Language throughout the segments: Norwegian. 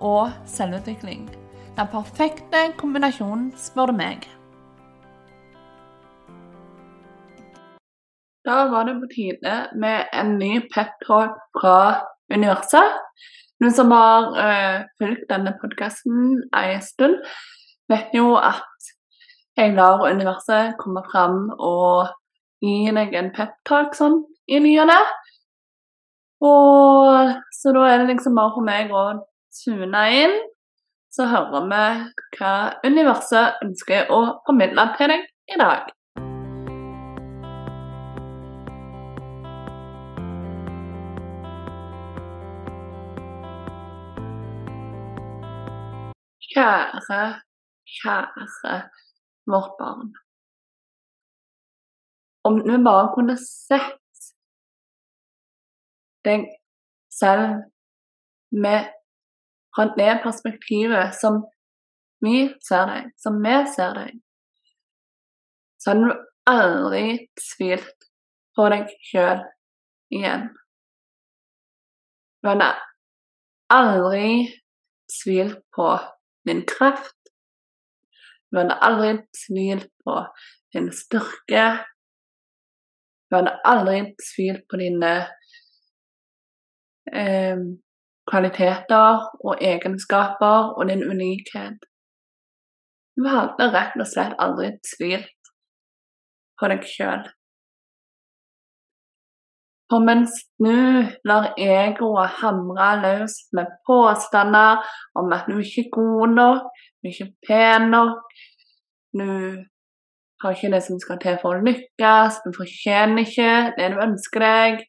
og selvutvikling. Den perfekte kombinasjonen, spør du meg. Da var det på tide med en ny peptalk fra universet. Noen som har uh, fulgt denne podkasten en stund, vet jo at jeg lar universet komme fram og gi deg en peptalk sånn i ny og ne. Så da er det liksom bare for meg å tune inn, så hører vi hva universet ønsker å formidle til deg i dag. Kjære, kjære vårt barn. Om vi bare kunne sett deg selv med fra det perspektivet som vi ser deg, som vi ser deg, så hadde du aldri tvilt på deg sjøl igjen. Du hadde aldri tvilt på din kraft. Du hadde aldri tvilt på din styrke. Du hadde aldri tvilt på dine eh, kvaliteter og egenskaper og din unikhet. Du hadde rett og slett aldri tvilt på deg sjøl. For mens nå lar egoet hamre løs med påstander om at du ikke er god nok, du er ikke pen nok, du har ikke det som skal til for å lykkes, du fortjener ikke det du ønsker deg,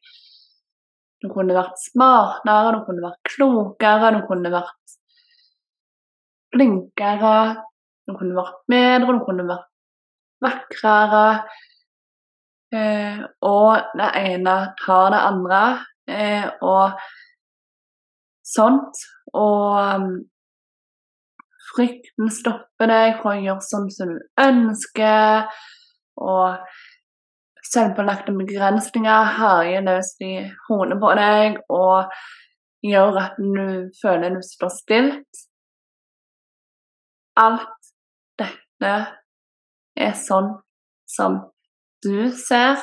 du kunne vært smartere, du kunne vært klokere, du kunne vært flinkere, du kunne vært bedre, du kunne vært vakrere. Eh, og det ene tar det andre, eh, og sånt. Og um, frykten stopper deg fra å gjøre sånn som du ønsker. Og selvpålagte begrensninger herjer løs i hodet på deg og gjør at du føler du står stilt. Alt dette er sånn som du ser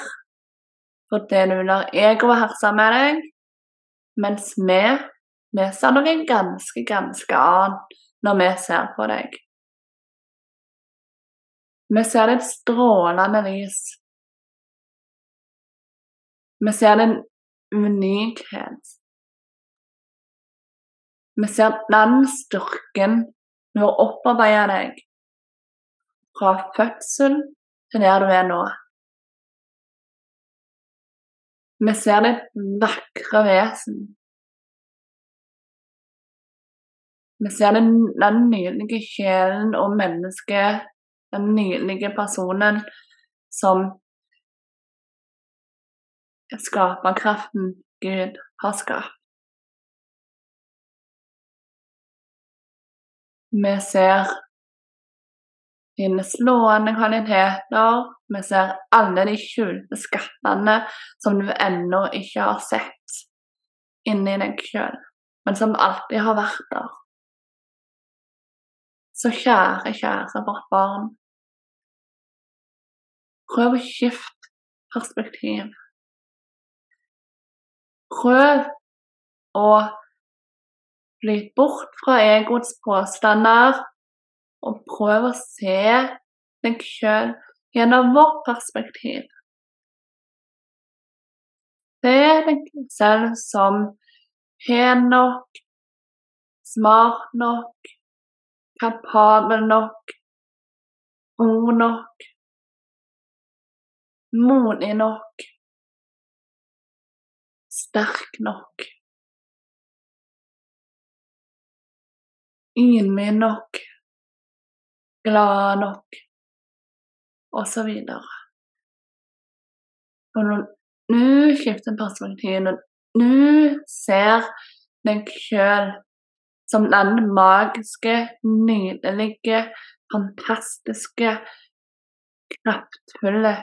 for det du lar egoet herse med deg, mens vi, vi ser noe ganske, ganske annet når vi ser på deg. Vi ser et strålende lys. Vi ser din unikhet. Vi ser den styrken du har opparbeidet deg fra fødsel til der du er nå. Vi ser ditt vakre vesen. Vi ser den, den nydelige sjelen og mennesket, den nydelige personen som skaperkraften Gud har skapt. Vi ser dine slående kvaliteter. Vi ser alle de skjulte skattene som du ennå ikke har sett inni deg sjøl, men som alltid har vært der. Så kjære, kjære vårt barn, prøv å skifte perspektiv. Prøv å bli bort fra egoets påstander og prøv å se deg sjøl gjennom vårt perspektiv. Se deg selv som pen nok, smart nok, kapabel nok, god nok, modig nok, sterk nok. Ingen min nok, glad nok, osv. Og du skifter perspektiv, når du ser deg sjøl som den magiske, nydelige, fantastiske, kraftfulle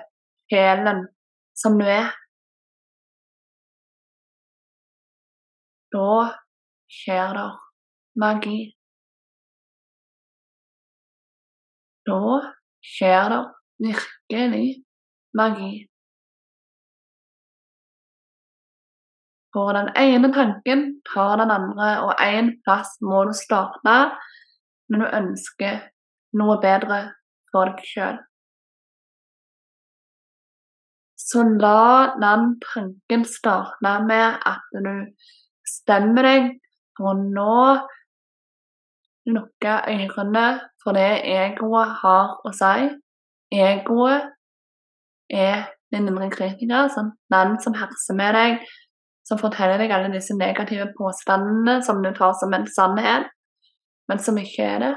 sjelen som du er, da skjer det magi. Da skjer det virkelig magi. For den ene tanken tar den andre, og én plass må du starte når du ønsker noe bedre for deg sjøl. Så la den tanken starte med at du stemmer deg for nå lukke ørene for det egoet har å si. Egoet er din indre kritiker, sånn, den som herser med deg, som forteller deg alle disse negative påstandene som du tar som en sannhet, men som ikke er det.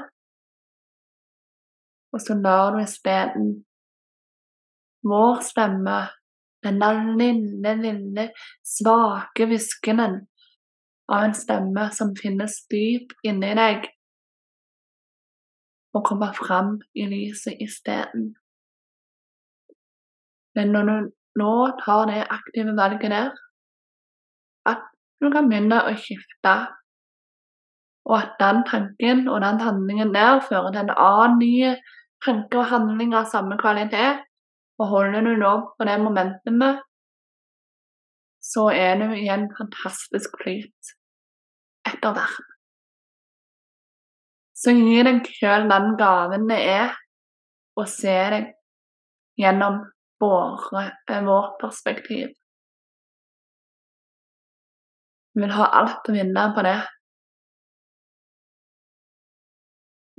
Og så lar du isteden vår stemme, den lille, lille, svake hviskenen av en stemme som finnes dypt inni deg, og komme fram i lyset isteden. Men når du nå tar det aktive valget der, at du kan begynne å skifte, og at den tanken og den handlingen der fører til en annen ny tanke og handling av samme kvalitet, og holder du nå på det momentumet, så er du i en fantastisk flyt etter hvert. Så gi deg sjøl den gaven det er å se deg gjennom våre, vårt perspektiv. Vi vil ha alt å vinne på det.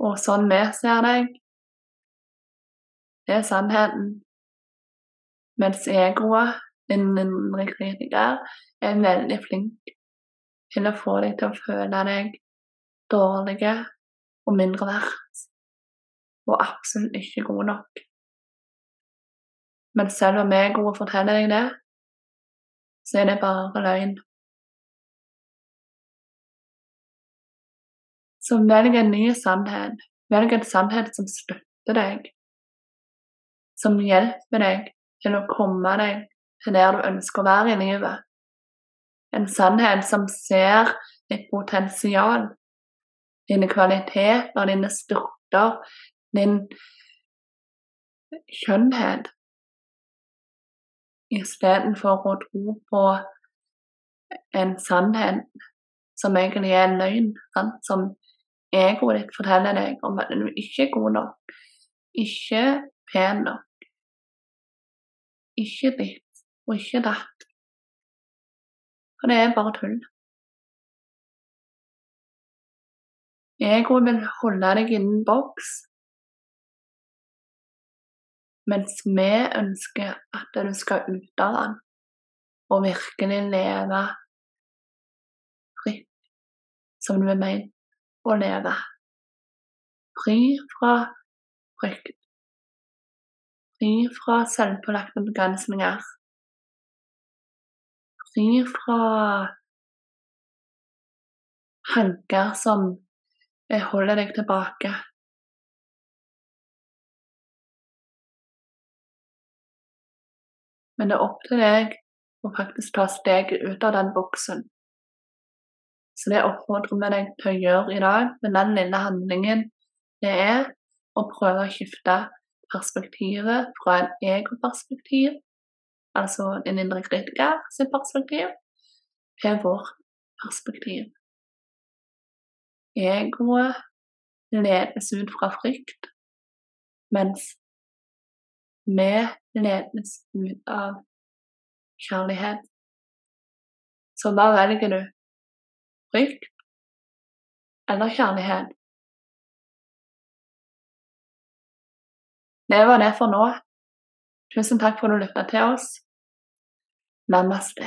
Og sånn vi ser deg, er sannheten. Mens egoet, indre kritiker, er veldig flink å få deg til å føle deg dårlig og mindre verdt. Og absolutt ikke god nok. Men selv om jeg er god og forteller deg det, så er det bare løgn. Så velg en ny sannhet. Velg en sannhet som støtter deg. Som hjelper deg til å komme deg til der du ønsker å være i livet. En sannhet som ser ditt potensial, dine kvaliteter, dine styrker, din skjønnhet, istedenfor å tro på en sannhet som egentlig er en løgn, sant? som egoet ditt forteller deg om at du ikke er god nok, ikke pen nok, ikke ditt og ikke datt. Og det er bare tull. Egoet vil holde deg innen boks, mens vi ønsker at du skal ut av den og virkelig leve fritt som du er ment å leve. Fri fra frykt. Fri fra selvpålagte begrensninger. Fri fra hanker som holder deg tilbake. Men det er opp til deg å faktisk ta steget ut av den boksen så det oppfordrer vi deg til å gjøre i dag med den lille handlingen det er å prøve å skifte perspektivet fra en egoperspektiv, altså en indre kritiker sitt perspektiv, er vårt perspektiv. Egoet ledes ut fra frykt, mens vi ledes ut av kjærlighet. Så hva velger du? frykt eller kjærlighet. Det var det for nå. Tusen takk for at du lytta til oss. Namaste.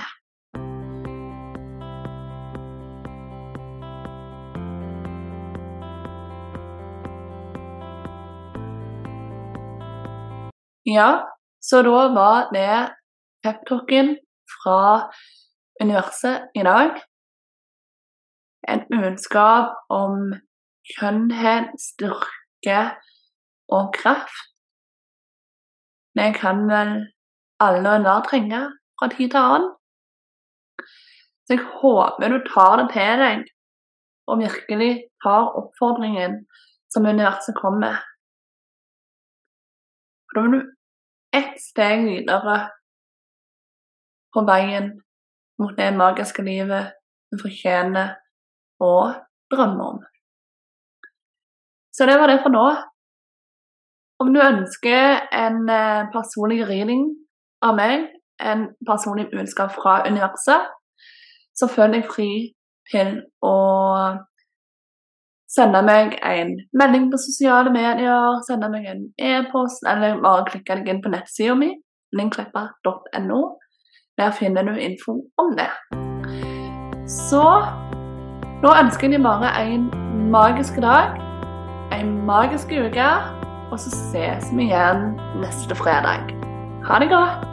Ja, så da var det peptalken fra universet i dag. En budskap om skjønnhet, styrke og kraft. Det kan vel alle og enhver trenge fra tid til annen. Så jeg håper du tar det til deg og virkelig tar oppfordringen som universet kommer med. Da er du ett steg videre på veien mot det magiske livet du fortjener og drømmer om. Så det var det for nå. Om du ønsker en eh, personlig reading av meg, en personlig budskap fra universet, så føler jeg fri til å sende meg en melding på sosiale medier, sende meg en e-post, eller bare klikke deg inn på nettsida mi, linkleppa.no. Der finner du info om det. Så nå ønsker jeg deg bare en magisk dag, en magisk uke, og så ses vi igjen neste fredag. Ha det godt!